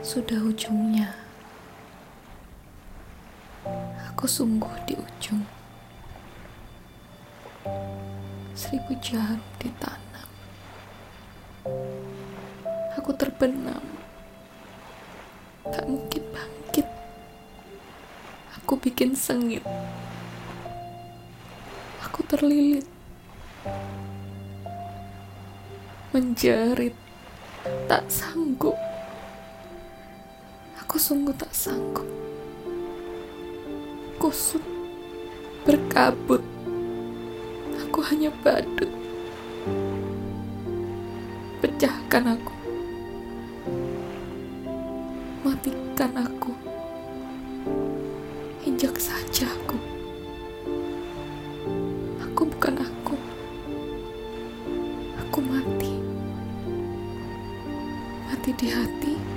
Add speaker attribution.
Speaker 1: Sudah ujungnya. Aku sungguh di ujung. Seribu jarum ditanam. Aku terbenam. Tak mungkin bangkit. Aku bikin sengit. Aku terlilit. Menjerit. Tak sanggup. Sungguh tak sanggup. Kusut. Berkabut. Aku hanya badut. Pecahkan aku. Matikan aku. Injak saja aku. Aku bukan aku. Aku mati. Mati di hati.